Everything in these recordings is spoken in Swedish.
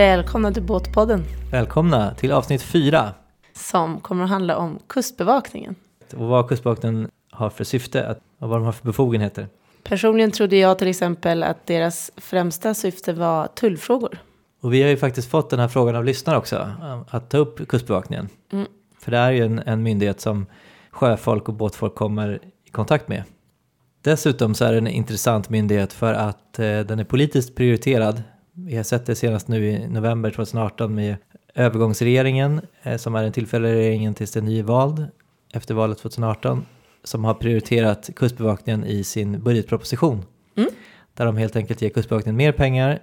Välkomna till Båtpodden Välkomna till avsnitt fyra. som kommer att handla om Kustbevakningen. Och vad Kustbevakningen har för syfte att- och vad de har för befogenheter. Personligen trodde jag till exempel att deras främsta syfte var tullfrågor. Och vi har ju faktiskt fått den här frågan av lyssnare också, att ta upp Kustbevakningen. Mm. För det är ju en, en myndighet som sjöfolk och båtfolk kommer i kontakt med. Dessutom så är det en intressant myndighet för att eh, den är politiskt prioriterad. Vi har sett det senast nu i november 2018 med övergångsregeringen eh, som är den tillfälliga regeringen tills den är vald efter valet 2018 som har prioriterat Kustbevakningen i sin budgetproposition. Mm. Där de helt enkelt ger Kustbevakningen mer pengar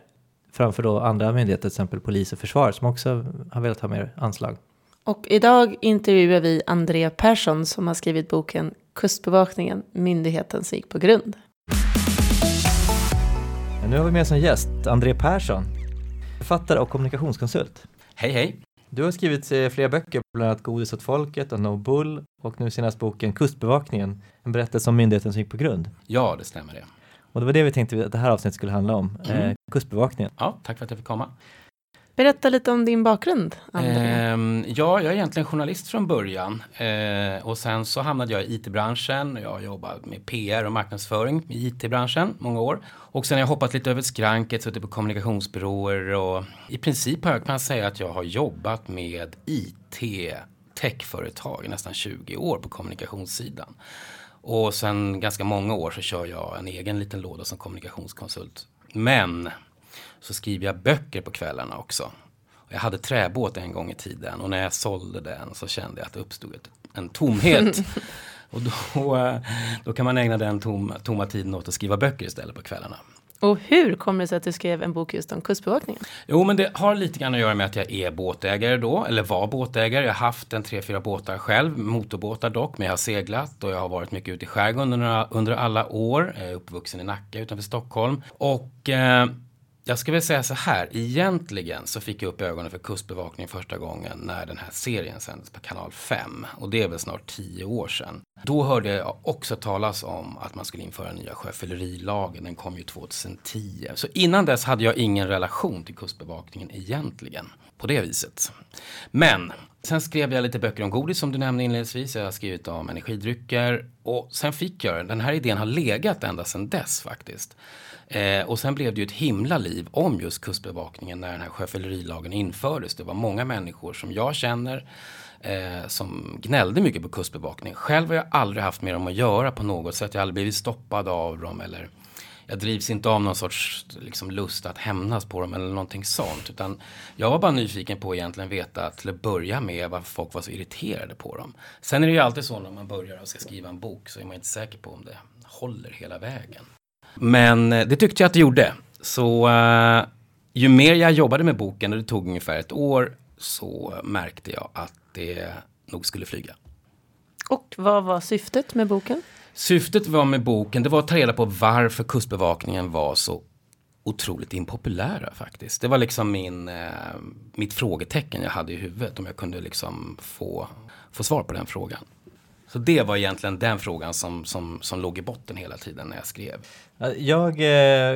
framför då andra myndigheter, till exempel polis och försvar som också har velat ha mer anslag. Och idag intervjuar vi Andrea Persson som har skrivit boken Kustbevakningen, myndigheten som gick på grund. Nu har vi med oss en gäst, André Persson, författare och kommunikationskonsult. Hej hej! Du har skrivit eh, flera böcker, bland annat Godis åt folket och No Bull och nu senast boken Kustbevakningen, en berättelse om myndigheten som gick på grund. Ja, det stämmer det. Och det var det vi tänkte att det här avsnittet skulle handla om, eh, Mm. Kustbevakningen. Ja, tack för att jag fick komma. Berätta lite om din bakgrund, Ehm, ja, jag är egentligen journalist från början eh, och sen så hamnade jag i IT-branschen. Jag har jobbat med PR och marknadsföring i IT-branschen många år. Och sen har jag hoppat lite över skranket, suttit på kommunikationsbyråer och i princip har jag kan säga att jag har jobbat med IT techföretag i nästan 20 år på kommunikationssidan. Och sen ganska många år så kör jag en egen liten låda som kommunikationskonsult. Men så skriver jag böcker på kvällarna också. Jag hade träbåt en gång i tiden och när jag sålde den så kände jag att det uppstod en tomhet. och då, då kan man ägna den tom, tomma tiden åt att skriva böcker istället på kvällarna. Och hur kommer det sig att du skrev en bok just om Kustbevakningen? Jo, men det har lite grann att göra med att jag är båtägare då, eller var båtägare. Jag har haft en tre, fyra båtar själv, motorbåtar dock, men jag har seglat och jag har varit mycket ute i skärgården under, under alla år. Jag är uppvuxen i Nacka utanför Stockholm. Och eh, jag ska väl säga så här, egentligen så fick jag upp ögonen för Kustbevakningen första gången när den här serien sändes på kanal 5. Och det är väl snart tio år sedan. Då hörde jag också talas om att man skulle införa nya sjöfyllerilagen. Den kom ju 2010. Så innan dess hade jag ingen relation till Kustbevakningen egentligen. På det viset. Men sen skrev jag lite böcker om godis som du nämnde inledningsvis. Jag har skrivit om energidrycker. Och sen fick jag den. Den här idén har legat ända sedan dess faktiskt. Eh, och sen blev det ju ett himla liv om just Kustbevakningen när den här sjöfyllerilagen infördes. Det var många människor som jag känner eh, som gnällde mycket på Kustbevakningen. Själv har jag aldrig haft med dem att göra på något sätt. Jag har aldrig blivit stoppad av dem eller jag drivs inte av någon sorts liksom, lust att hämnas på dem eller någonting sånt. Utan jag var bara nyfiken på att egentligen veta till att börja med varför folk var så irriterade på dem. Sen är det ju alltid så när man börjar och ska skriva en bok så är man inte säker på om det håller hela vägen. Men eh, det tyckte jag att det gjorde. Så eh, ju mer jag jobbade med boken, och det tog ungefär ett år, så märkte jag att det nog skulle flyga. Och vad var syftet med boken? Syftet var med boken, det var att ta reda på varför Kustbevakningen var så otroligt impopulära faktiskt. Det var liksom min, eh, mitt frågetecken jag hade i huvudet om jag kunde liksom få, få svar på den frågan. Så det var egentligen den frågan som, som, som låg i botten hela tiden när jag skrev. Jag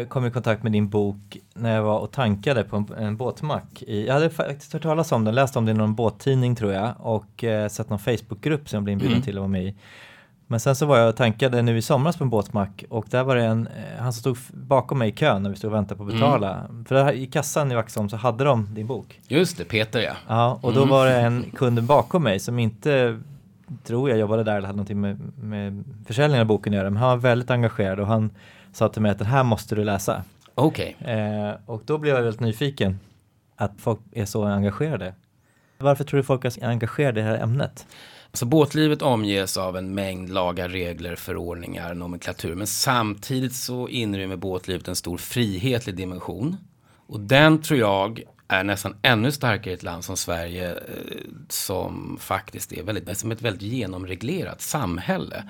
eh, kom i kontakt med din bok när jag var och tankade på en, en båtmack. Jag hade faktiskt hört talas om den, läst om den i någon båttidning tror jag och eh, sett någon Facebookgrupp som jag blev inbjuden Mm. till att vara med i. Men sen så var jag och tankade nu i somras på en båtmack och där var det en, eh, han som stod bakom mig i kön när vi stod och väntade på att betala. För där, i kassan i Vaxholm så hade de din bok. Just det, Peter ja. Ja, och då var det en kund bakom mig som inte tror jag jobbade där eller hade någonting med, med försäljningen av boken att göra. Men han var väldigt engagerad och han sa till mig att den här måste du läsa. Okej. Eh, och då blev jag väldigt nyfiken att folk är så engagerade. Varför tror du folk är engagerade i det här ämnet? Så båtlivet omges av en mängd lagar, regler, förordningar, nomenklatur. Men samtidigt så inrymmer båtlivet en stor frihetlig dimension. Och den tror jag är nästan ännu starkare i ett land som Sverige eh, som faktiskt är väldigt, som ett väldigt genomreglerat samhälle.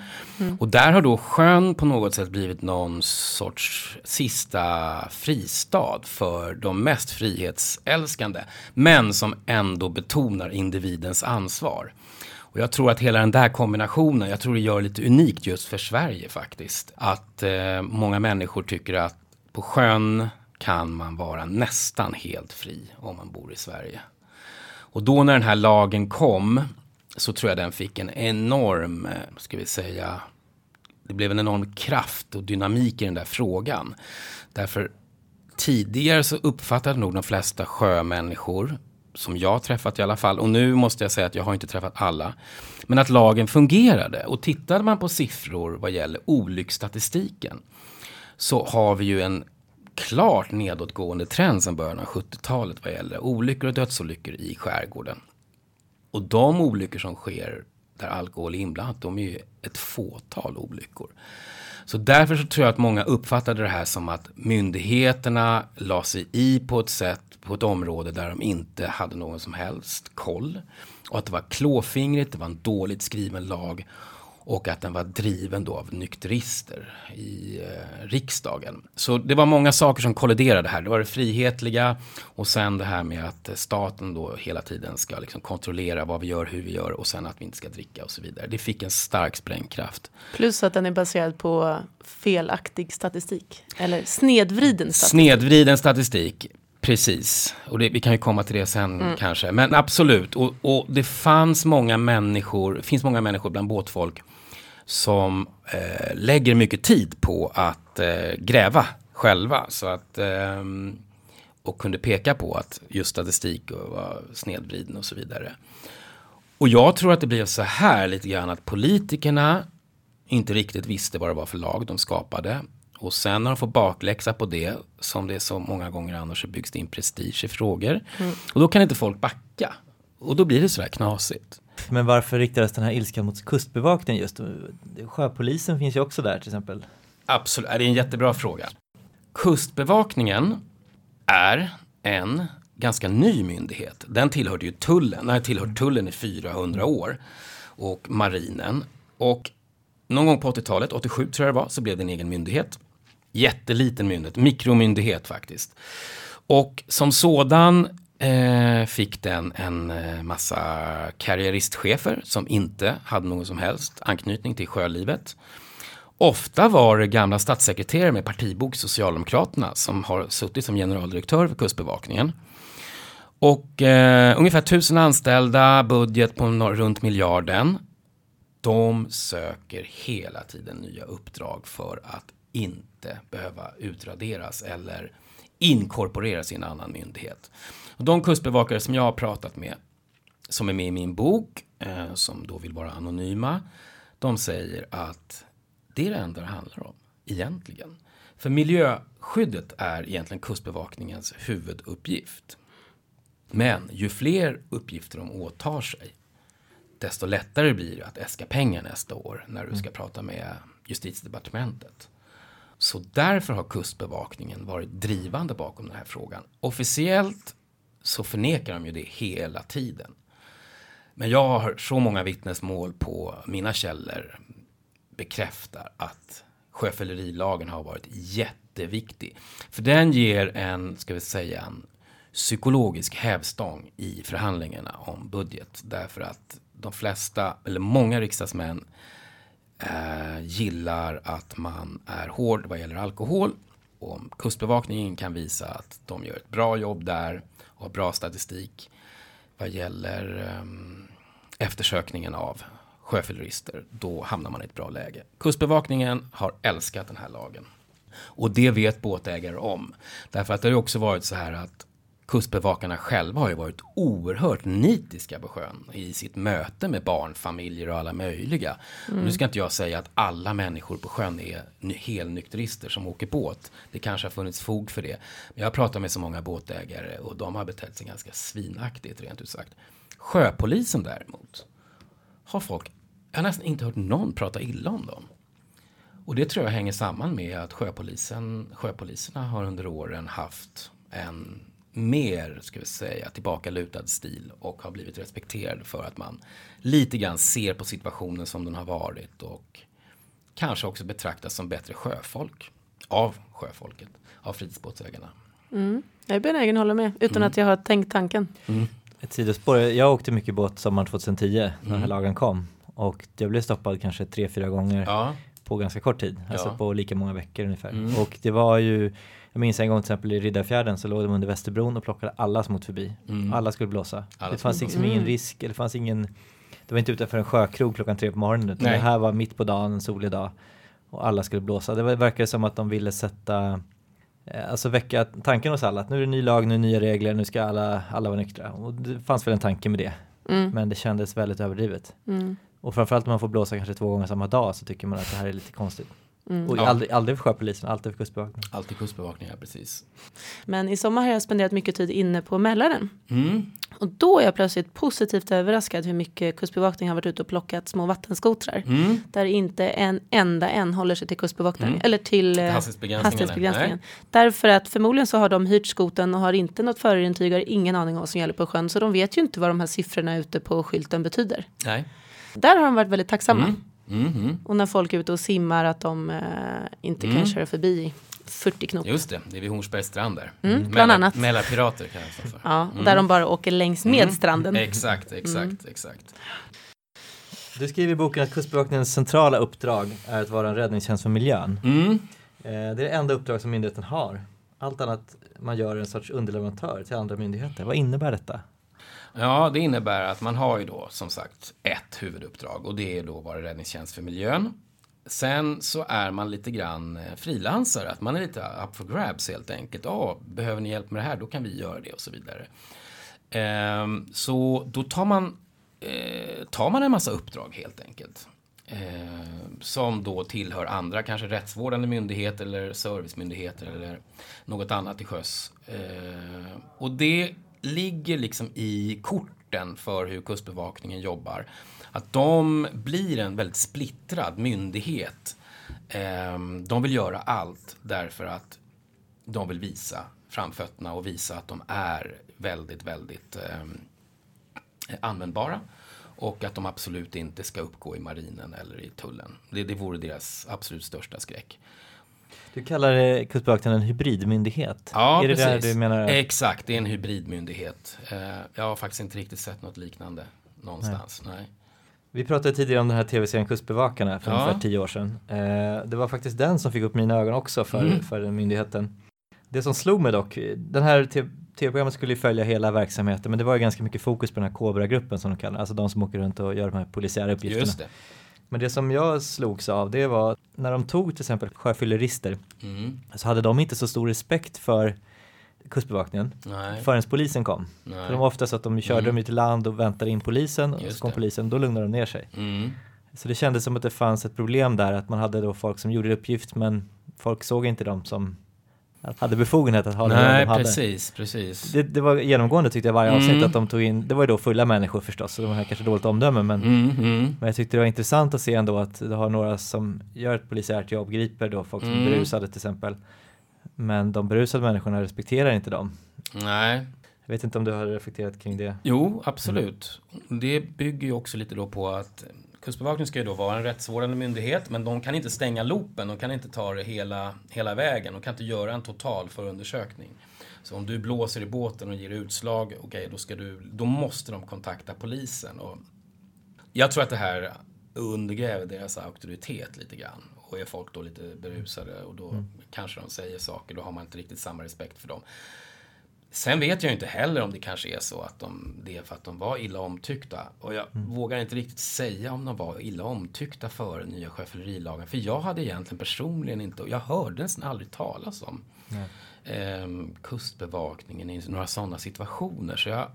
Och där har då sjön på något sätt blivit någon sorts sista fristad för de mest frihetsälskande. Men som ändå betonar individens ansvar. Och jag tror att hela den där kombinationen, jag tror det gör det lite unikt just för Sverige faktiskt. Att eh, många människor tycker att på sjön kan man vara nästan helt fri om man bor i Sverige. Och då när den här lagen kom så tror jag den fick en enorm, eh, ska vi säga, det blev en enorm kraft och dynamik i den där frågan. Därför tidigare så uppfattade nog de flesta sjömänniskor som jag träffat i alla fall, och nu måste jag säga att jag har inte träffat alla, men att lagen fungerade. Och tittade man på siffror vad gäller olycksstatistiken så har vi ju en klart nedåtgående trend sedan början av 70-talet vad gäller olyckor och dödsolyckor i skärgården. Och de olyckor som sker där alkohol är inblandat, de är ju ett fåtal olyckor. Så därför så tror jag att många uppfattade det här som att myndigheterna la sig i på ett sätt, på ett område där de inte hade någon som helst koll. Och att det var klåfingrigt, det var en dåligt skriven lag och att den var driven då av nykterister i eh, riksdagen. Så det var många saker som kolliderade här. Det var det frihetliga och sen det här med att staten då hela tiden ska liksom kontrollera vad vi gör, hur vi gör och sen att vi inte ska dricka och så vidare. Det fick en stark sprängkraft. Plus att den är baserad på felaktig statistik. Eller snedvriden statistik. Snedvriden statistik. Precis, och det, vi kan ju komma till det sen mm. kanske. Men absolut, och, och, det fanns många människor, finns många människor bland båtfolk som eh, lägger mycket tid på att eh, gräva själva. Så att, eh, och kunde peka på att just statistik var snedvriden och så vidare. Och jag tror att det blev så här lite grann att politikerna inte riktigt visste vad det var för lag de skapade. Och sen när de får bakläxa på det, som det är så många gånger annars, så byggs det in prestige i frågor. Mm. Och då kan inte folk backa. Och då blir det sådär knasigt. Men varför riktades den här ilskan mot kustbevakningen just? Sjöpolisen finns ju också där till exempel. Absolut, det är en jättebra fråga. Kustbevakningen är en ganska ny myndighet. Den tillhörde ju tullen, den har tillhört tullen i 400 år. Och marinen. Och någon gång på 80-talet, 87 tror jag det var, så blev det en egen myndighet. Jätteliten myndighet, mikromyndighet faktiskt. Och som sådan eh, fick den en eh, massa karriäristchefer som inte hade någon som helst anknytning till sjölivet. Ofta var det gamla statssekreterare med partibok Socialdemokraterna som har suttit som generaldirektör för Kustbevakningen. Och eh, ungefär tusen anställda, budget på runt miljarden. De söker hela tiden nya uppdrag för att inte behöva utraderas eller inkorporeras i en annan myndighet. Och de kustbevakare som jag har pratat med, som är med i min bok, eh, som då vill vara anonyma, de säger att det är det enda det handlar om, egentligen. För miljöskyddet är egentligen kustbevakningens huvuduppgift. Men ju fler uppgifter de åtar sig, desto lättare blir det att äska pengar nästa år när du ska mm. prata med justitiedepartementet. Så därför har Kustbevakningen varit drivande bakom den här frågan. Officiellt så förnekar de ju det hela tiden. Men jag har hört så många vittnesmål på mina källor bekräftar att sjöfyllerilagen har varit jätteviktig. För den ger en, ska vi säga, en psykologisk hävstång i förhandlingarna om budget. Därför att de flesta, eller många riksdagsmän eh, gillar att man är hård vad gäller alkohol. Och om Kustbevakningen kan visa att de gör ett bra jobb där och har bra statistik vad gäller um, eftersökningen av sjöfyllerister, då hamnar man i ett bra läge. Kustbevakningen har älskat den här lagen. Och det vet båtägare om. Därför att det har också varit så här att kustbevakarna själva har ju varit oerhört nitiska på sjön i sitt möte med barnfamiljer och alla möjliga. Mm. Och nu ska inte jag säga att alla människor på sjön är helnykterister som åker båt. Det kanske har funnits fog för det. Men jag har pratat med så många båtägare och de har betett sig ganska svinaktigt rent ut sagt. Sjöpolisen däremot har folk, jag har nästan inte hört någon prata illa om dem. Och det tror jag hänger samman med att sjöpolisen, sjöpoliserna har under åren haft en mer, ska vi säga, tillbakalutad stil och har blivit respekterad för att man lite grann ser på situationen som den har varit och kanske också betraktas som bättre sjöfolk av sjöfolket, av fritidsbåtsägarna. Mm. Jag är benägen att hålla med utan mm. att jag har tänkt tanken. Mm. Ett sidospår, jag åkte mycket båt sommaren 2010 när den här mm. lagen kom och jag blev stoppad kanske tre, fyra gånger ja. på ganska kort tid, alltså ja. på lika många veckor ungefär. Mm. Och det var ju Jag minns en gång till exempel i Riddarfjärden så låg de under Västerbron och plockade alla som åkte förbi. Mm. Alla skulle blåsa. Alla det fanns liksom blåsa. ingen Mm. risk, eller det fanns ingen det var inte utanför en sjökrog klockan tre på morgonen utan Nej. det här var mitt på dagen, en solig dag och alla skulle blåsa. Det var- verkade som att de ville sätta eh, Alltså väcka tanken hos alla att nu är det ny lag, nu är det nya regler, nu ska alla, alla vara nyktra. Och det fanns väl en tanke med det. Mm. Men det kändes väldigt överdrivet. Mm. Och framförallt om man får blåsa kanske två gånger samma dag så tycker man att det här är lite konstigt. Mm. Och Ja. aldrig, aldrig för sjöpolisen, alltid för kustbevakningen. Alltid kustbevakningar, precis. Men i sommar har jag spenderat mycket tid inne på Mälaren. Mm. Och då är jag plötsligt positivt överraskad hur mycket kustbevakning har varit ute och plockat små vattenskotrar. Mm. Där inte en enda en håller sig till kustbevakningen. Mm. Eller till eh, Hastighetsbegränsningarna. hastighetsbegränsningen. Därför att förmodligen så har de hyrt skoten och har inte något förintyg, har ingen aning om vad som gäller på sjön. Så de vet ju inte vad de här siffrorna ute på skylten betyder. Nej. Där har de varit väldigt tacksamma. Mm. Och när folk är ute och simmar att de eh, inte kan Mm. köra förbi 40 knop. Just det, det är vid Hornsbergs strand där. Mm, bland annat. Mälarpirater kallas de för. Ja, Mm. där de bara åker längs med Mm. stranden. Exakt, exakt, Mm. exakt. Du skriver i boken att Kustbevakningens centrala uppdrag är att vara en räddningstjänst för miljön. Mm. Eh, Det är det enda uppdrag som myndigheten har. Allt annat man gör är en sorts underleverantör till andra myndigheter. Vad innebär detta? Ja, det innebär att man har ju då som sagt ett huvuduppdrag och det är då att vara räddningstjänst för miljön. Sen så är man lite grann eh, frilansare, att man är lite up for grabs helt enkelt. Ja, behöver ni hjälp med det här, då kan vi göra det och så vidare. Ehm, så då tar man, eh, tar man en massa uppdrag helt enkelt. Ehm, som då tillhör andra, kanske rättsvårdande myndigheter eller servicemyndigheter eller något annat till sjöss. Ehm, och det ligger liksom i korten för hur Kustbevakningen jobbar. Att de blir en väldigt splittrad myndighet. Ehm, de vill göra allt därför att de vill visa framfötterna och visa att de är väldigt, väldigt ehm, användbara. Och att de absolut inte ska uppgå i marinen eller i tullen. Det, det vore deras absolut största skräck. Du kallar Kustbevakningen en hybridmyndighet. Ja, är det precis. du menar? Exakt, det är en hybridmyndighet. Eh, jag har faktiskt inte riktigt sett något liknande någonstans. Nej. Vi pratade tidigare om den här tv-serien Kustbevakarna för Ja. ungefär tio år sedan. Eh, det var faktiskt den som fick upp mina ögon också för, Mm. för den myndigheten. Det som slog mig dock, den här tv-programmet skulle ju följa hela verksamheten men det var ju ganska mycket fokus på den här Kobra-gruppen som de kallar alltså de som åker runt och gör de här polisiära uppgifterna. Just det. Men det som jag slogs av det var när de tog till exempel sjöfyllerister Mm. så hade de inte så stor respekt för Kustbevakningen Nej. förrän polisen kom. Nej. För de var ofta så att de körde Mm. dem till land och väntade in polisen och Just så kom det. polisen, då lugnade de ner sig. Mm. Så det kändes som att det fanns ett problem där, att man hade då folk som gjorde uppgift men folk såg inte dem som hade befogenhet att ha det Nej, de hade. precis, precis. Det, det var genomgående tyckte jag varje Mm. avsnitt att de tog in, det var ju då fulla människor förstås, så de här kanske dåligt omdöme men, Mm, mm. men jag tyckte det var intressant att se ändå att du har några som gör ett polisiärt jobb, griper då folk som är Mm. berusade till exempel. Men de berusade människorna respekterar inte dem. Nej. Jag vet inte om du har reflekterat kring det? Jo, absolut. Det bygger ju också lite då på att Kustbevakningen ska ju då vara en rättsvårdande myndighet men de kan inte stänga loopen, de kan inte ta det hela, hela vägen, de kan inte göra en total förundersökning. Så om du blåser i båten och ger utslag, okej då ska du, då måste de kontakta polisen. Och jag tror att det här undergräver deras auktoritet lite grann. Och är folk då lite berusade och då kanske de säger saker, då har man inte riktigt samma respekt för dem. Sen vet jag inte heller om det kanske är så att de, det är för att de var illa omtyckta. Och jag vågar inte riktigt säga om de var illa omtyckta före nya sjöfyllerilagen. För jag hade egentligen personligen inte, och jag hörde nästan aldrig talas om ehm, kustbevakningen i några sådana situationer. Så jag,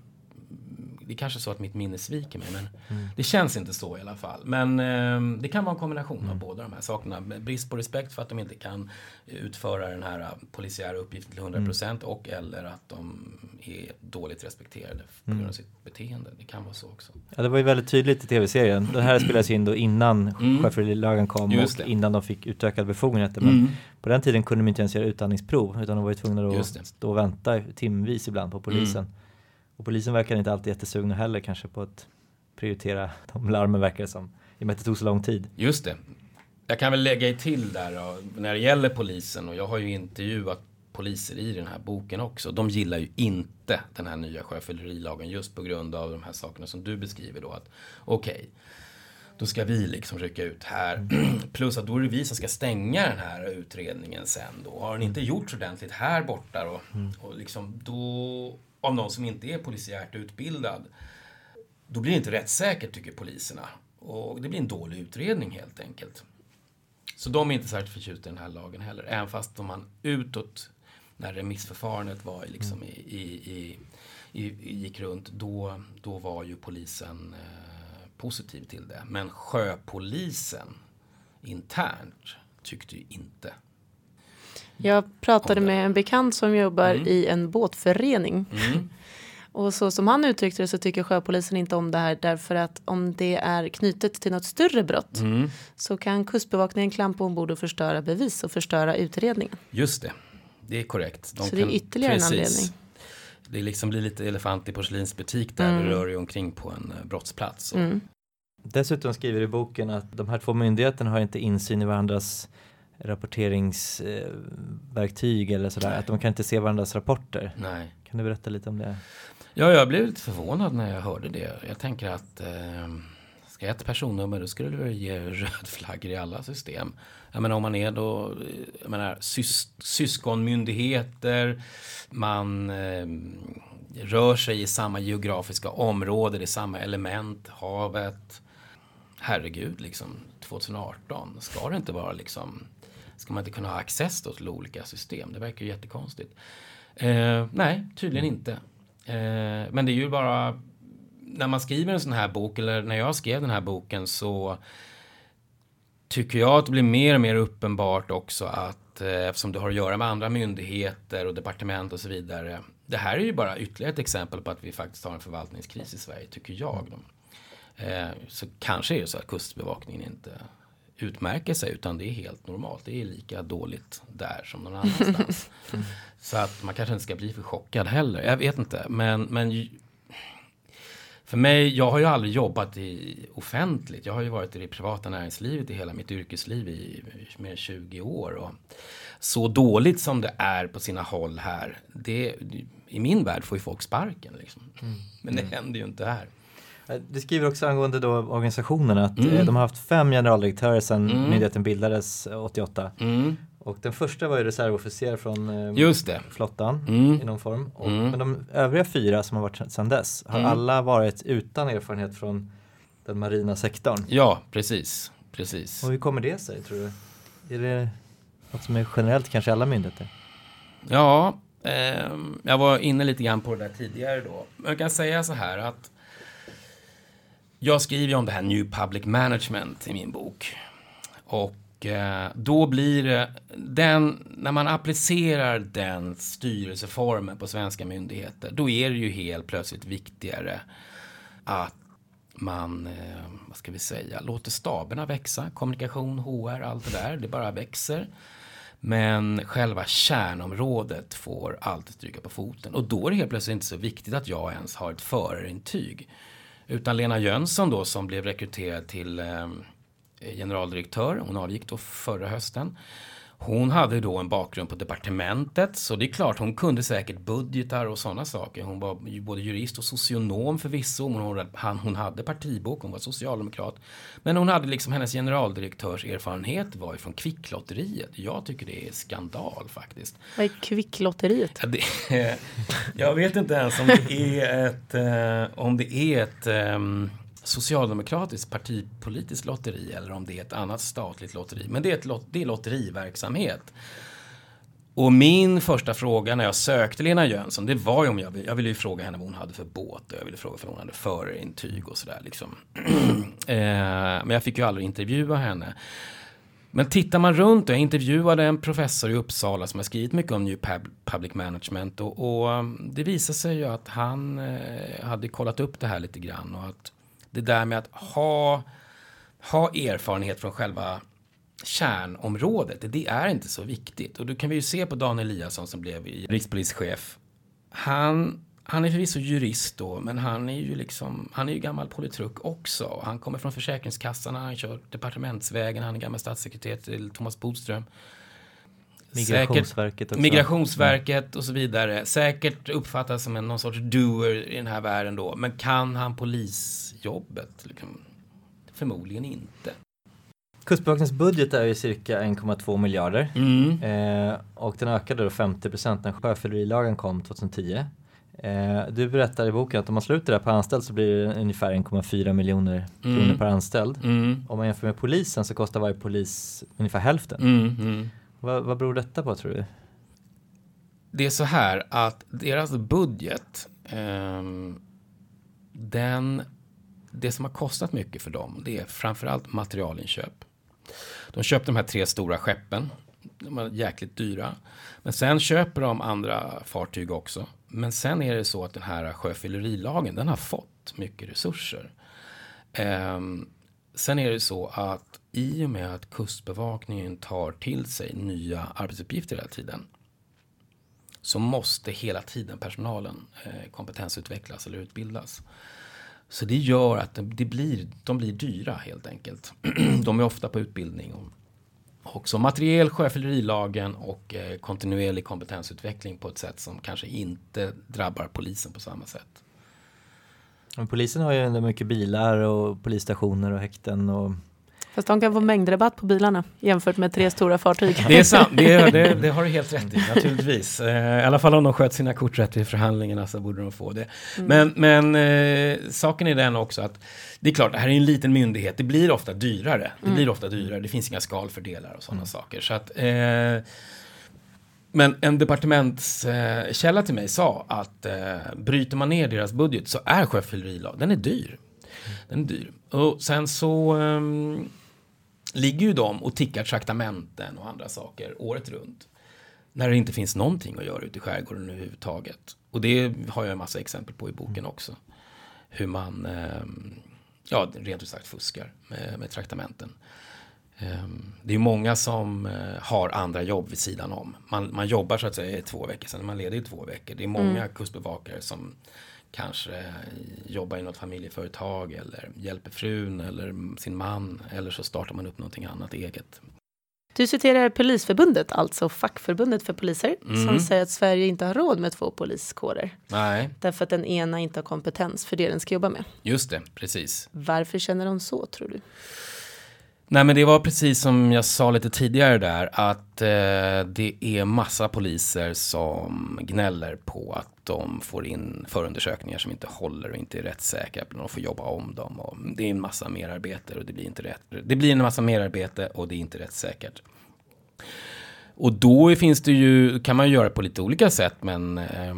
det är kanske så att mitt minne sviker mig, men det känns inte så i alla fall. Men ehm, det kan vara en kombination av båda de här sakerna. Brist på respekt för att de inte kan utföra den här eh, polisiära uppgiften till 100% och eller att de är dåligt respekterade på grund av sitt beteende. Det kan vara så också. Ja, det var ju väldigt tydligt i tv-serien. Den här spelades in då innan Mm. sjöfyllerilagen kom och det. innan de fick utökade befogenheter. Men Mm. på den tiden kunde de inte ens göra utandningsprov utan de var ju tvungna det. att stå och vänta timvis ibland på polisen. Mm. Och polisen verkar inte alltid jättesugna heller kanske på att prioritera de larmen verkar det som. I och med att det tog så lång tid. Just det. Jag kan väl lägga till där då, när det gäller polisen och jag har ju intervjuat poliser i den här boken också. De gillar ju inte den här nya sjöfyllerilagen just på grund av de här sakerna som du beskriver då. att Okej, då ska vi liksom rycka ut här. Plus att då är det vi som ska stänga den här utredningen sen då. Har den inte gjorts ordentligt här borta då, och liksom då, av någon som inte är polisiärt utbildad, då blir det inte rättssäkert tycker poliserna. Och det blir en dålig utredning helt enkelt. Så de är inte särskilt förtjusta i den här lagen heller. Även fast om man utåt, när remissförfarandet var liksom i, i, i, i, gick runt, då, då var ju polisen eh, positiv till det. Men sjöpolisen internt tyckte ju inte. Jag pratade med en bekant som jobbar mm. i en båtförening. Mm. Och så som han uttryckte det så tycker sjöpolisen inte om det här därför att om det är knutet till något större brott mm. så kan kustbevakningen klampa ombord och förstöra bevis och förstöra utredningen. Just det, det är korrekt. De så kan, det är ytterligare precis, en anledning. Det liksom blir lite elefant i porslinsbutik där mm. du rör dig omkring på en eh, brottsplats. Mm. Dessutom skriver i boken att de här två myndigheterna har inte insyn i varandras rapporteringsverktyg eller sådär. Nej. Att de kan inte se varandras rapporter. Nej. Kan du berätta lite om det? Ja, jag blev lite förvånad när jag hörde det. Jag tänker att eh, ska ett personnummer då skulle det ge röd flaggor i alla system. Jag menar om man är då, jag menar sys syskonmyndigheter, man eh, rör sig i samma geografiska område, det är samma element, havet. Herregud, liksom 2018, ska det inte vara liksom, ska man inte kunna ha access då till olika system? Det verkar ju jättekonstigt. Eh, nej, tydligen inte. Eh, men det är ju bara när man skriver en sån här bok eller när jag skrev den här boken så tycker jag att det blir mer och mer uppenbart också att eh, eftersom det har att göra med andra myndigheter och departement och så vidare. Det här är ju bara ytterligare ett exempel på att vi faktiskt har en förvaltningskris i Sverige, tycker jag. Eh, så kanske är det så att kustbevakningen inte utmärker sig utan det är helt normalt. Det är lika dåligt där som någon annanstans. Så att man kanske inte ska bli för chockad heller. Jag vet inte. Men, men för mig, jag har ju aldrig jobbat i offentligt. Jag har ju varit i det privata näringslivet i hela mitt yrkesliv i mer än 20 år. Och så dåligt som det är på sina håll här, det, i min värld får ju folk sparken. Liksom. Mm. Men det mm. händer ju inte här. Du skriver också angående då organisationen att mm. Eh, de har haft fem generaldirektörer sedan mm. myndigheten bildades 88. Mm. Och den första var ju reservofficer från eh, flottan mm. i någon form. Och, mm. Men de övriga fyra som har varit sedan dess har mm. alla varit utan erfarenhet från den marina sektorn. Ja, precis. precis. Och hur kommer det sig tror du? Är det något som är generellt kanske alla myndigheter? Ja, eh, jag var inne lite grann på det där tidigare då. Jag kan säga så här att jag skriver ju om det här New Public Management i min bok. Och eh, då blir det, den, när man applicerar den styrelseformen på svenska myndigheter, då är det ju helt plötsligt viktigare att man, eh, vad ska vi säga, låter staberna växa. Kommunikation, HR, allt det där, det bara växer. Men själva kärnområdet får alltid stryka på foten. Och då är det helt plötsligt inte så viktigt att jag ens har ett förarintyg. Utan Lena Jönsson då som blev rekryterad till eh, generaldirektör, hon avgick då förra hösten. Hon hade då en bakgrund på departementet så det är klart hon kunde säkert budgetar och sådana saker. Hon var både jurist och socionom förvisso. Hon, hon hade partibok, hon var socialdemokrat. Men hon hade liksom hennes generaldirektörs erfarenhet var ju från Kvicklotteriet. Jag tycker det är skandal faktiskt. Vad är Kvicklotteriet? Ja, det, jag vet inte ens om det är ett, eh, om det är ett um, socialdemokratiskt partipolitiskt lotteri eller om det är ett annat statligt lotteri. Men det är, ett lot det är lotteriverksamhet. Och min första fråga när jag sökte Lena Jönsson, det var ju om jag, jag ville ju fråga henne vad hon hade för båt och jag ville fråga om hon hade förintyg och sådär liksom. eh, men jag fick ju aldrig intervjua henne. Men tittar man runt, jag intervjuade en professor i Uppsala som har skrivit mycket om New Public Management och, och det visade sig ju att han eh, hade kollat upp det här lite grann och att det där med att ha, ha erfarenhet från själva kärnområdet, det är inte så viktigt. Och då kan vi ju se på Dan Eliasson som blev rikspolischef. Han, han är förvisso jurist då, men han är ju liksom, han är ju gammal politruk också. Han kommer från Försäkringskassan, han kör departementsvägen, han är gammal statssekreterare till Thomas Bodström. Migrationsverket också. Migrationsverket och så vidare. Säkert uppfattas som en, någon sorts doer i den här världen då. Men kan han polisjobbet? Liksom? Förmodligen inte. Kustbevakningens budget är ju cirka 1,2 miljarder Mm. eh, och den ökade då 50 procent när sjöfyllerilagen kom 2010. Eh, du berättar i boken att om man slår ut det där per anställd så blir det ungefär 1,4 miljoner kronor Mm. per anställd. Mm. Om man jämför med polisen så kostar varje polis ungefär hälften. Vad, vad beror detta på tror du? Det är så här att deras budget, eh, den, det som har kostat mycket för dem, det är framförallt materialinköp. De köpte de här tre stora skeppen. De var jäkligt dyra. Men sen köper de andra fartyg också. Men sen är det så att den här sjöfyllerilagen, den har fått mycket resurser. Eh, sen är det så att i och med att kustbevakningen tar till sig nya arbetsuppgifter hela tiden så måste hela tiden personalen eh, kompetensutvecklas eller utbildas. Så det gör att det, blir, de blir dyra helt enkelt. de är ofta på utbildning. Och, också materiel, sjöfyllerilagen och eh, kontinuerlig kompetensutveckling på ett sätt som kanske inte drabbar polisen på samma sätt. Men polisen har ju ändå mycket bilar och polisstationer och häkten och Fast de kan få mängdrabatt på bilarna jämfört med tre stora fartyg. Det är sant, det, det, det har du helt rätt i naturligtvis. Eh, I alla fall om de sköt sina kort rätt i förhandlingarna så borde de få det. Men, men eh, saken är den också att det är klart, det här är en liten myndighet. Det blir ofta dyrare. Det blir ofta dyrare. Det finns inga skalfördelar och sådana saker. Så att, eh, men en departementskälla till mig sa att eh, bryter man ner deras budget så är sjöfyllerilag, den är dyr. Den är dyr. Och sen så ehm, ligger ju de och tickar traktamenten och andra saker året runt. När det inte finns någonting att göra ute i skärgården överhuvudtaget. Och det har jag en massa exempel på i boken också. Hur man, ehm, ja, rent ut sagt fuskar med, med traktamenten. Ehm, Det är många som eh, har andra jobb vid sidan om. Man, man jobbar så att säga i två veckor, sen är man ledig i två veckor. Det är många kustbevakare som kanske jobbar i något familjeföretag eller hjälper frun eller sin man eller så startar man upp någonting annat eget. Du citerar Polisförbundet, alltså fackförbundet för poliser, Mm. som säger att Sverige inte har råd med två poliskårer. Nej, Därför att den ena inte har kompetens för det den ska jobba med. just det, precis. Varför känner de så tror du? Nej men det var precis som jag sa lite tidigare där att eh, det är massa poliser som gnäller på att de får in förundersökningar som inte håller och inte är rättssäkra. De får jobba om dem och det är en massa merarbete och det blir inte rätt. Det blir en massa merarbete och det är inte rättssäkert. Och då finns det ju, kan man göra på lite olika sätt men eh,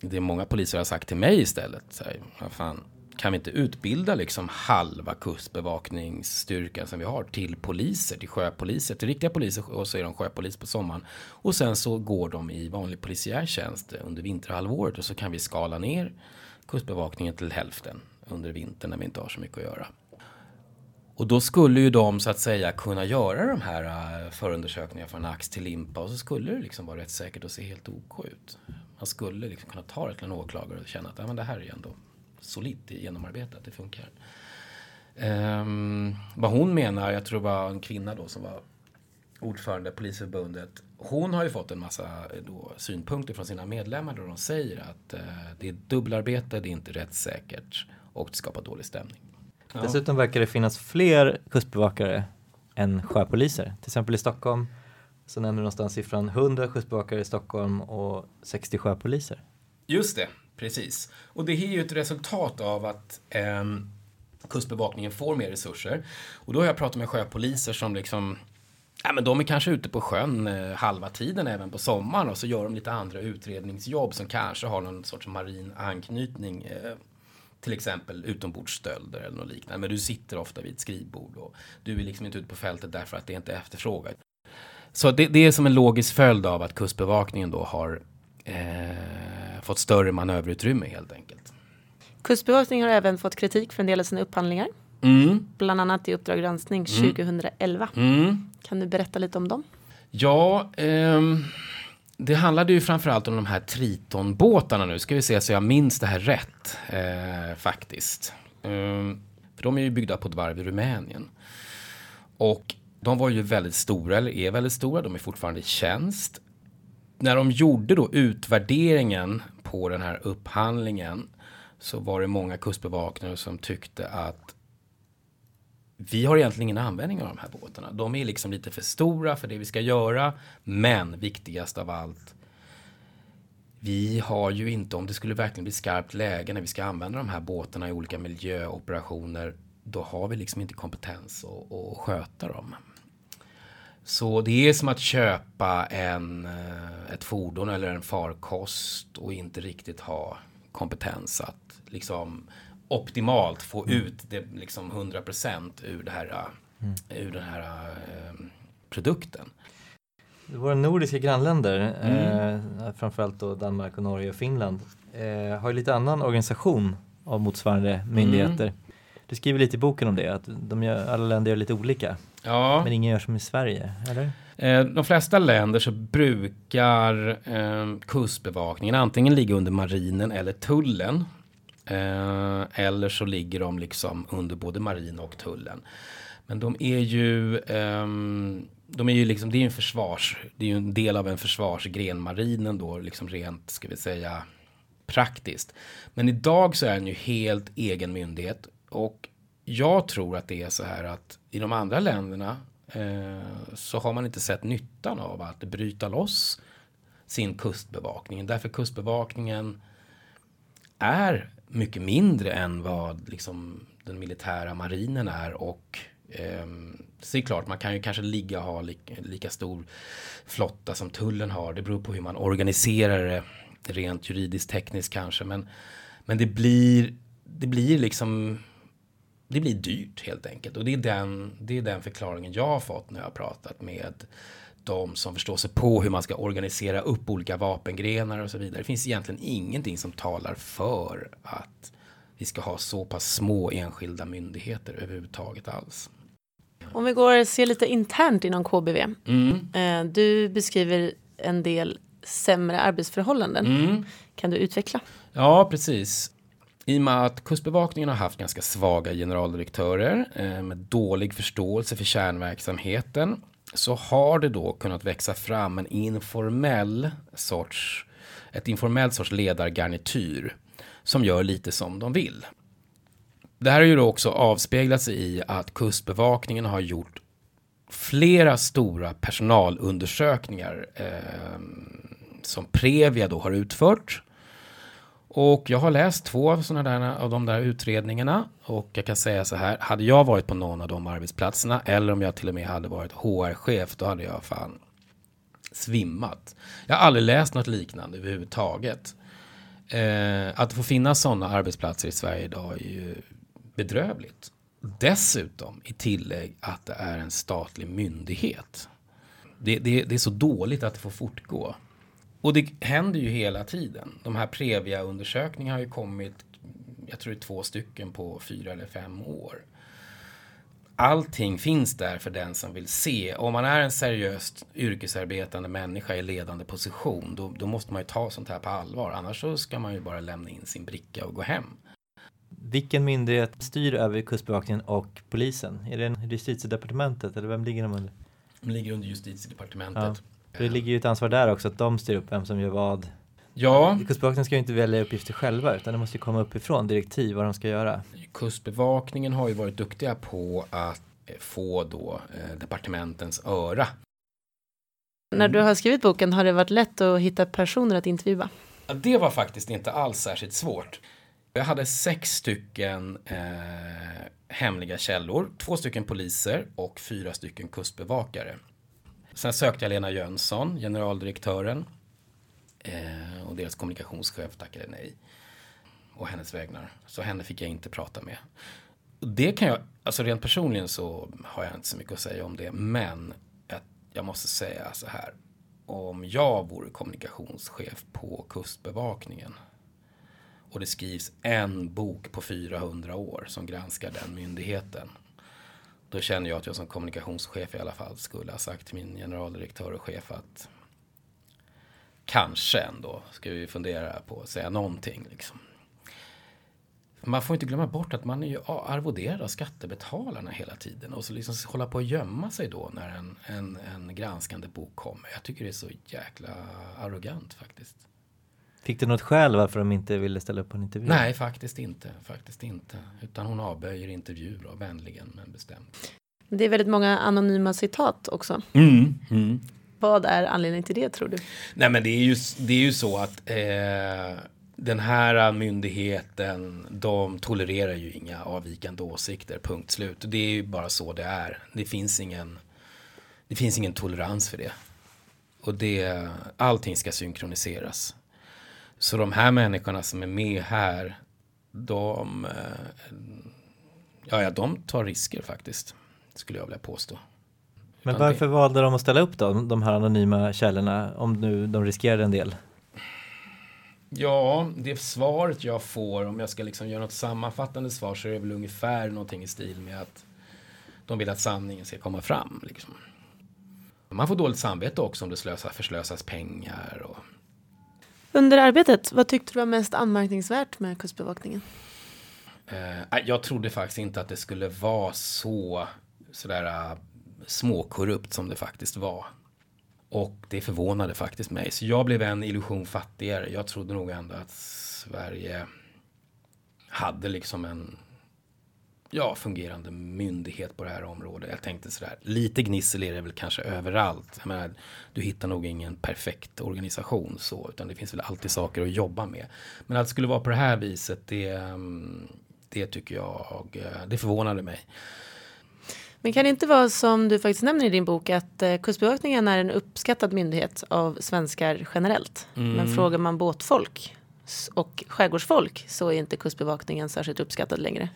det är många poliser har sagt till mig istället. Så här, vad fan, kan vi inte utbilda liksom halva kustbevakningsstyrkan som vi har till poliser, till sjöpoliser, till riktiga poliser och så är de sjöpolis på sommaren. Och sen så går de i vanlig polisiär tjänst under vinterhalvåret och så kan vi skala ner kustbevakningen till hälften under vintern när vi inte har så mycket att göra. Och då skulle ju de så att säga kunna göra de här äh, förundersökningarna från ax till limpa och så skulle det liksom vara rätt säkert och se helt OK ut. Man skulle liksom kunna ta det till en åklagare och känna att ja, men det här är ju ändå solitt genomarbetat, det funkar. Ehm, vad hon menar, jag tror det var en kvinna då som var ordförande Polisförbundet. Hon har ju fått en massa eh, då, synpunkter från sina medlemmar då de säger att eh, det är dubbelarbete, det är inte rättssäkert och det skapar dålig stämning. Ja. Dessutom verkar det finnas fler kustbevakare än sjöpoliser. Till exempel i Stockholm så nämner du någonstans siffran 100 kustbevakare i Stockholm och 60 sjöpoliser. Just det, precis. Och det är ju ett resultat av att eh, Kustbevakningen får mer resurser. Och då har jag pratat med sjöpoliser som liksom Ja, men de är kanske ute på sjön eh, halva tiden även på sommaren och så gör de lite andra utredningsjobb som kanske har någon sorts marin anknytning. Eh, till exempel utombordsstölder eller något liknande. Men du sitter ofta vid ett skrivbord och du är liksom inte ute på fältet därför att det inte är efterfrågat. Så det, det är som en logisk följd av att Kustbevakningen då har eh, fått större manöverutrymme helt enkelt. Kustbevakningen har även fått kritik för en del av sina upphandlingar. Mm, Bland annat i Uppdrag granskning Mm. 2011. mm. Kan du berätta lite om dem? Ja, ehm, det handlade ju framförallt om de här Triton-båtarna nu. Ska vi se så jag minns det här rätt eh, faktiskt. Ehm, för de är ju byggda på ett varv i Rumänien. Och de var ju väldigt stora, eller är väldigt stora. De är fortfarande i tjänst. När de gjorde då utvärderingen på den här upphandlingen så var det många kustbevakare som tyckte att vi har egentligen ingen användning av de här båtarna. De är liksom lite för stora för det vi ska göra. Men viktigast av allt, vi har ju inte, om det skulle verkligen bli skarpt läge när vi ska använda de här båtarna i olika miljöoperationer, då har vi liksom inte kompetens att, att sköta dem. Så det är som att köpa en, eh, ett fordon eller en farkost och inte riktigt ha kompetens att liksom optimalt få mm. ut det liksom 100% ur, det här, mm. ur den här eh, produkten. Våra nordiska grannländer, mm. eh, framförallt då Danmark och Norge och Finland, eh, har ju lite annan organisation av motsvarande myndigheter. Mm. Du skriver lite i boken om det, att de gör, alla länder gör lite olika. Ja. Men ingen gör som i Sverige, eller? Eh, de flesta länder så brukar eh, kustbevakningen antingen ligga under marinen eller tullen. Eh, eller så ligger de liksom under både marinen och tullen. Men de är ju, eh, de är ju liksom, det är ju en försvars, det är ju en del av en försvarsgren, marinen då, liksom rent, ska vi säga, praktiskt. Men idag så är den ju helt egen myndighet och jag tror att det är så här att i de andra länderna eh, så har man inte sett nyttan av att bryta loss sin kustbevakning. Därför kustbevakningen är mycket mindre än vad liksom, den militära marinen är och eh, så är det klart, man kan ju kanske ligga och ha lika, lika stor flotta som tullen har. Det beror på hur man organiserar det rent juridiskt tekniskt kanske. Men, men det blir, det blir liksom det blir dyrt helt enkelt. Och det är, den, det är den förklaringen jag har fått när jag har pratat med de som förstår sig på hur man ska organisera upp olika vapengrenar och så vidare. Det finns egentligen ingenting som talar för att vi ska ha så pass små enskilda myndigheter överhuvudtaget alls. Om vi går och ser lite internt inom KBV. Mm. Eh, du beskriver en del sämre arbetsförhållanden. Mm. Kan du utveckla? Ja, precis. I och med att Kustbevakningen har haft ganska svaga generaldirektörer eh, med dålig förståelse för kärnverksamheten så har det då kunnat växa fram en informell sorts, ett informellt sorts ledargarnityr som gör lite som de vill. Det här har ju då också avspeglat sig i att Kustbevakningen har gjort flera stora personalundersökningar eh, som Previa då har utfört och jag har läst två av, såna där, av de där utredningarna och jag kan säga så här, hade jag varit på någon av de arbetsplatserna eller om jag till och med hade varit HR-chef, då hade jag fan svimmat. Jag har aldrig läst något liknande överhuvudtaget. Eh, att få finnas sådana arbetsplatser i Sverige idag är ju bedrövligt. Dessutom i tillägg att det är en statlig myndighet. Det, det, det är så dåligt att det får fortgå. Och det händer ju hela tiden. De här Previa-undersökningarna har ju kommit, jag tror det är två stycken på fyra eller fem år. Allting finns där för den som vill se. Om man är en seriöst yrkesarbetande människa i ledande position, då, då måste man ju ta sånt här på allvar. Annars så ska man ju bara lämna in sin bricka och gå hem. Vilken myndighet styr över Kustbevakningen och polisen? Är det justitiedepartementet eller vem ligger de under? De ligger under justitiedepartementet. Ja. För det ligger ju ett ansvar där också att de styr upp vem som gör vad. Ja. Kustbevakningen ska ju inte välja uppgifter själva utan det måste ju komma uppifrån direktiv vad de ska göra. Kustbevakningen har ju varit duktiga på att få då eh, departementens öra. När du har skrivit boken har det varit lätt att hitta personer att intervjua? Ja, det var faktiskt inte alls särskilt svårt. Jag hade sex stycken eh, hemliga källor, två stycken poliser och fyra stycken kustbevakare. Sen sökte jag Lena Jönsson, generaldirektören eh, och deras kommunikationschef tackade nej. Och hennes vägnar. Så henne fick jag inte prata med. Det kan jag, alltså rent personligen så har jag inte så mycket att säga om det. Men jag, jag måste säga så här. Om jag vore kommunikationschef på Kustbevakningen och det skrivs en bok på 400 år som granskar den myndigheten då känner jag att jag som kommunikationschef i alla fall skulle ha sagt till min generaldirektör och chef att kanske ändå ska vi fundera på att säga någonting. Liksom. Man får inte glömma bort att man är ju arvoderad av skattebetalarna hela tiden och så liksom hålla på att gömma sig då när en, en, en granskande bok kommer. Jag tycker det är så jäkla arrogant faktiskt. Fick du något skäl varför de inte ville ställa upp på en intervju? Nej, faktiskt inte. Faktiskt inte. Utan hon avböjer intervju då, vänligen men bestämt. Det är väldigt många anonyma citat också. Mm, mm. Vad är anledningen till det tror du? Nej men det är ju, det är ju så att eh, den här myndigheten, de tolererar ju inga avvikande åsikter, punkt slut. Det är ju bara så det är. Det finns ingen, det finns ingen tolerans för det. Och det, allting ska synkroniseras. Så de här människorna som är med här, de, eh, ja, ja, de tar risker faktiskt, skulle jag vilja påstå. Men varför det... valde de att ställa upp då, de här anonyma källorna, om nu de riskerar en del? Ja, det svaret jag får, om jag ska liksom göra något sammanfattande svar, så är det väl ungefär någonting i stil med att de vill att sanningen ska komma fram. Liksom. Man får dåligt samvete också om det slösas, förslösas pengar. Och... Under arbetet, vad tyckte du var mest anmärkningsvärt med Kustbevakningen? Eh, jag trodde faktiskt inte att det skulle vara så sådär eh, småkorrupt som det faktiskt var. Och det förvånade faktiskt mig. Så jag blev en illusion fattigare. Jag trodde nog ändå att Sverige hade liksom en ja, fungerande myndighet på det här området. Jag tänkte sådär, lite gnissel är det väl kanske överallt. Jag menar, du hittar nog ingen perfekt organisation så, utan det finns väl alltid saker att jobba med. Men att det skulle vara på det här viset, det, mm, det tycker jag, det förvånade mig. Men kan det inte vara som du faktiskt nämner i din bok att eh, Kustbevakningen är en uppskattad myndighet av svenskar generellt. Mm. Men frågar man båtfolk och skärgårdsfolk så är inte Kustbevakningen särskilt uppskattad längre.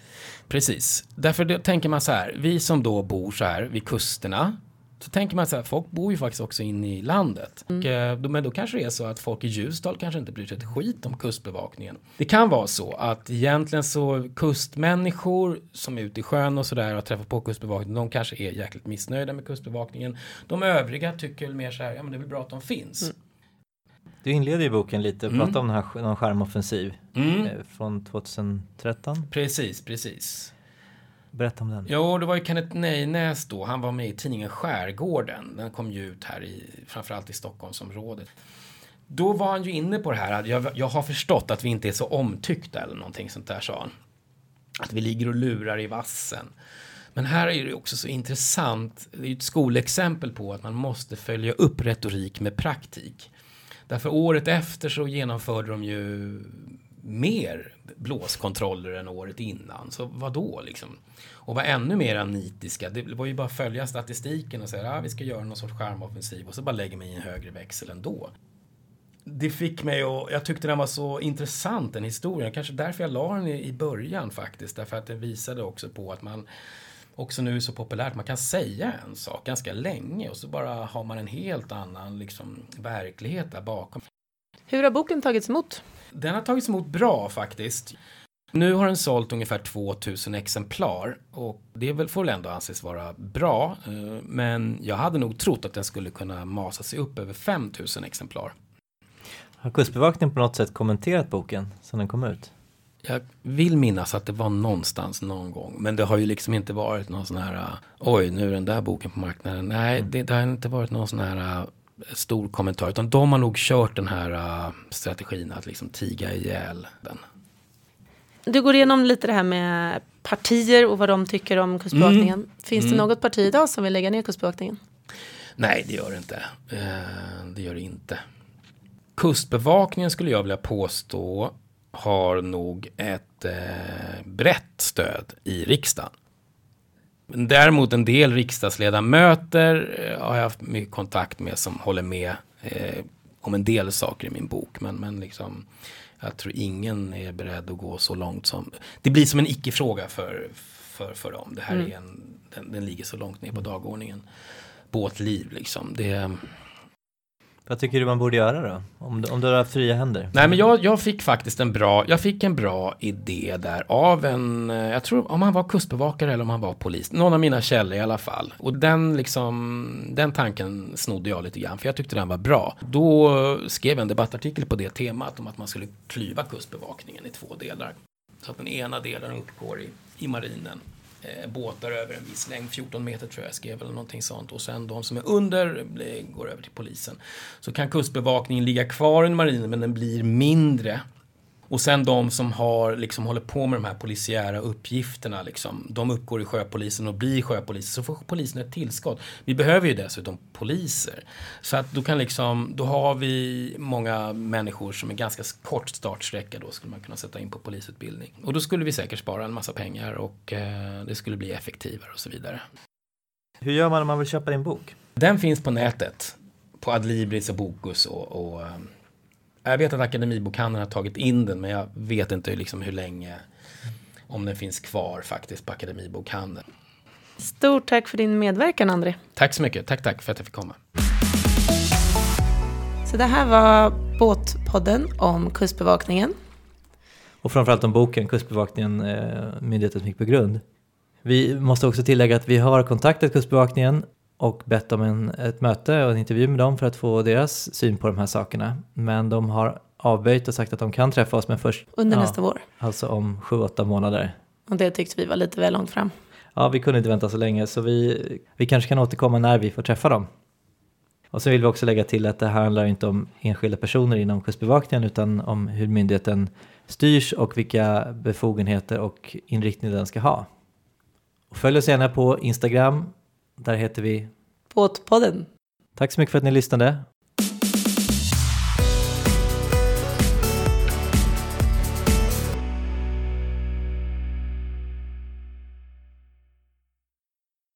Precis, därför det, tänker man så här, vi som då bor så här vid kusterna så tänker man så här, folk bor ju faktiskt också inne i landet. Mm. Och, eh, då, men då kanske det är så att folk i Ljusdal kanske inte bryr sig ett skit om kustbevakningen. Det kan vara så att egentligen så kustmänniskor som är ute i sjön och sådär och träffar på kustbevakningen, de kanske är jäkligt missnöjda med kustbevakningen. De övriga tycker väl mer så här, ja men det är väl bra att de finns. Mm. Du inleder ju boken lite och mm. pratar om den här någon skärmoffensiv mm. Eh, från 2013. Precis, precis. Berätta om den. Jo, det var ju Kenneth Nejnäs då. Han var med i tidningen Skärgården. Den kom ju ut här i, framförallt i Stockholmsområdet. Då var han ju inne på det här. Jag, jag har förstått att vi inte är så omtyckta eller någonting sånt där sa han. Att vi ligger och lurar i vassen. Men här är det också så intressant. Det är ju ett skolexempel på att man måste följa upp retorik med praktik. Därför året efter så genomförde de ju mer blåskontroller än året innan. Så vad då liksom? Och var ännu mer nitiska. Det var ju bara att följa statistiken och säga att ah, vi ska göra någon sorts skärmoffensiv och så bara lägger man i en högre växel ändå. Det fick mig och jag tyckte den var så intressant den historien. Kanske därför jag la den i början faktiskt. Därför att den visade också på att man också nu är så populärt. Man kan säga en sak ganska länge och så bara har man en helt annan liksom, verklighet där bakom. Hur har boken tagits emot? Den har tagits emot bra faktiskt. Nu har den sålt ungefär 2000 exemplar och det får väl ändå anses vara bra. Eh, men jag hade nog trott att den skulle kunna masa sig upp över 5000 exemplar. Har Kustbevakningen på något sätt kommenterat boken sedan den kom ut? Jag vill minnas att det var någonstans någon gång. Men det har ju liksom inte varit någon sån här, oj nu är den där boken på marknaden. Nej, det, det har inte varit någon sån här stor kommentar. Utan de har nog kört den här uh, strategin att liksom tiga ihjäl den. Du går igenom lite det här med partier och vad de tycker om Kustbevakningen. Mm. Finns mm. det något parti idag som vill lägga ner Kustbevakningen? Nej, det gör det inte. Uh, det gör det inte. Kustbevakningen skulle jag vilja påstå har nog ett uh, brett stöd i riksdagen. Däremot en del riksdagsledamöter eh, har jag haft mycket kontakt med som håller med eh, om en del saker i min bok. Men, men liksom, jag tror ingen är beredd att gå så långt som... Det blir som en icke-fråga för, för, för dem. Det här mm. är en, den, den, ligger så långt ner på dagordningen. Båtliv liksom. Det, vad tycker du man borde göra då? Om du, om du har fria händer? Nej men jag, jag fick faktiskt en bra, jag fick en bra idé där av en, eh, jag tror om han var kustbevakare eller om han var polis. Någon av mina källor i alla fall. Och den liksom, den tanken snodde jag lite grann för jag tyckte den var bra. Då skrev jag en debattartikel på det temat om att man skulle klyva kustbevakningen i två delar. Så att den ena delen uppgår i, i marinen Eh, båtar över en viss längd, 14 meter tror jag jag skrev eller någonting sånt. Och sen de som är under eh, går över till polisen. Så kan kustbevakningen ligga kvar i marinen men den blir mindre och sen de som har, liksom, håller på med de här polisiära uppgifterna, liksom, de uppgår i sjöpolisen och blir sjöpoliser. Så får polisen ett tillskott. Vi behöver ju dessutom poliser. Så att då, kan liksom, då har vi många människor som är ganska kort startsträcka då skulle man kunna sätta in på polisutbildning. Och då skulle vi säkert spara en massa pengar och eh, det skulle bli effektivare och så vidare. Hur gör man om man vill köpa din bok? Den finns på nätet. På Adlibris och Bokus och, och eh, jag vet att Akademibokhandeln har tagit in den men jag vet inte liksom hur länge om den finns kvar faktiskt på Akademibokhandeln. Stort tack för din medverkan André. Tack så mycket. Tack, tack för att jag fick komma. Så det här var Båtpodden om Kustbevakningen. Och framförallt om boken Kustbevakningen, eh, Myndigheten som gick på grund. Vi måste också tillägga att vi har kontaktat Kustbevakningen och bett om en, ett möte och en intervju med dem för att få deras syn på de här sakerna. Men de har avböjt och sagt att de kan träffa oss men först under ja, nästa vår. Alltså om sju, åtta månader. Och det tyckte vi var lite väl långt fram. Ja, vi kunde inte vänta så länge så vi, vi kanske kan återkomma när vi får träffa dem. Och så vill vi också lägga till att det här handlar inte om enskilda personer inom Kustbevakningen utan om hur myndigheten styrs och vilka befogenheter och inriktning den ska ha. Och följ oss gärna på Instagram där heter vi Båtpodden. Tack så mycket för att ni lyssnade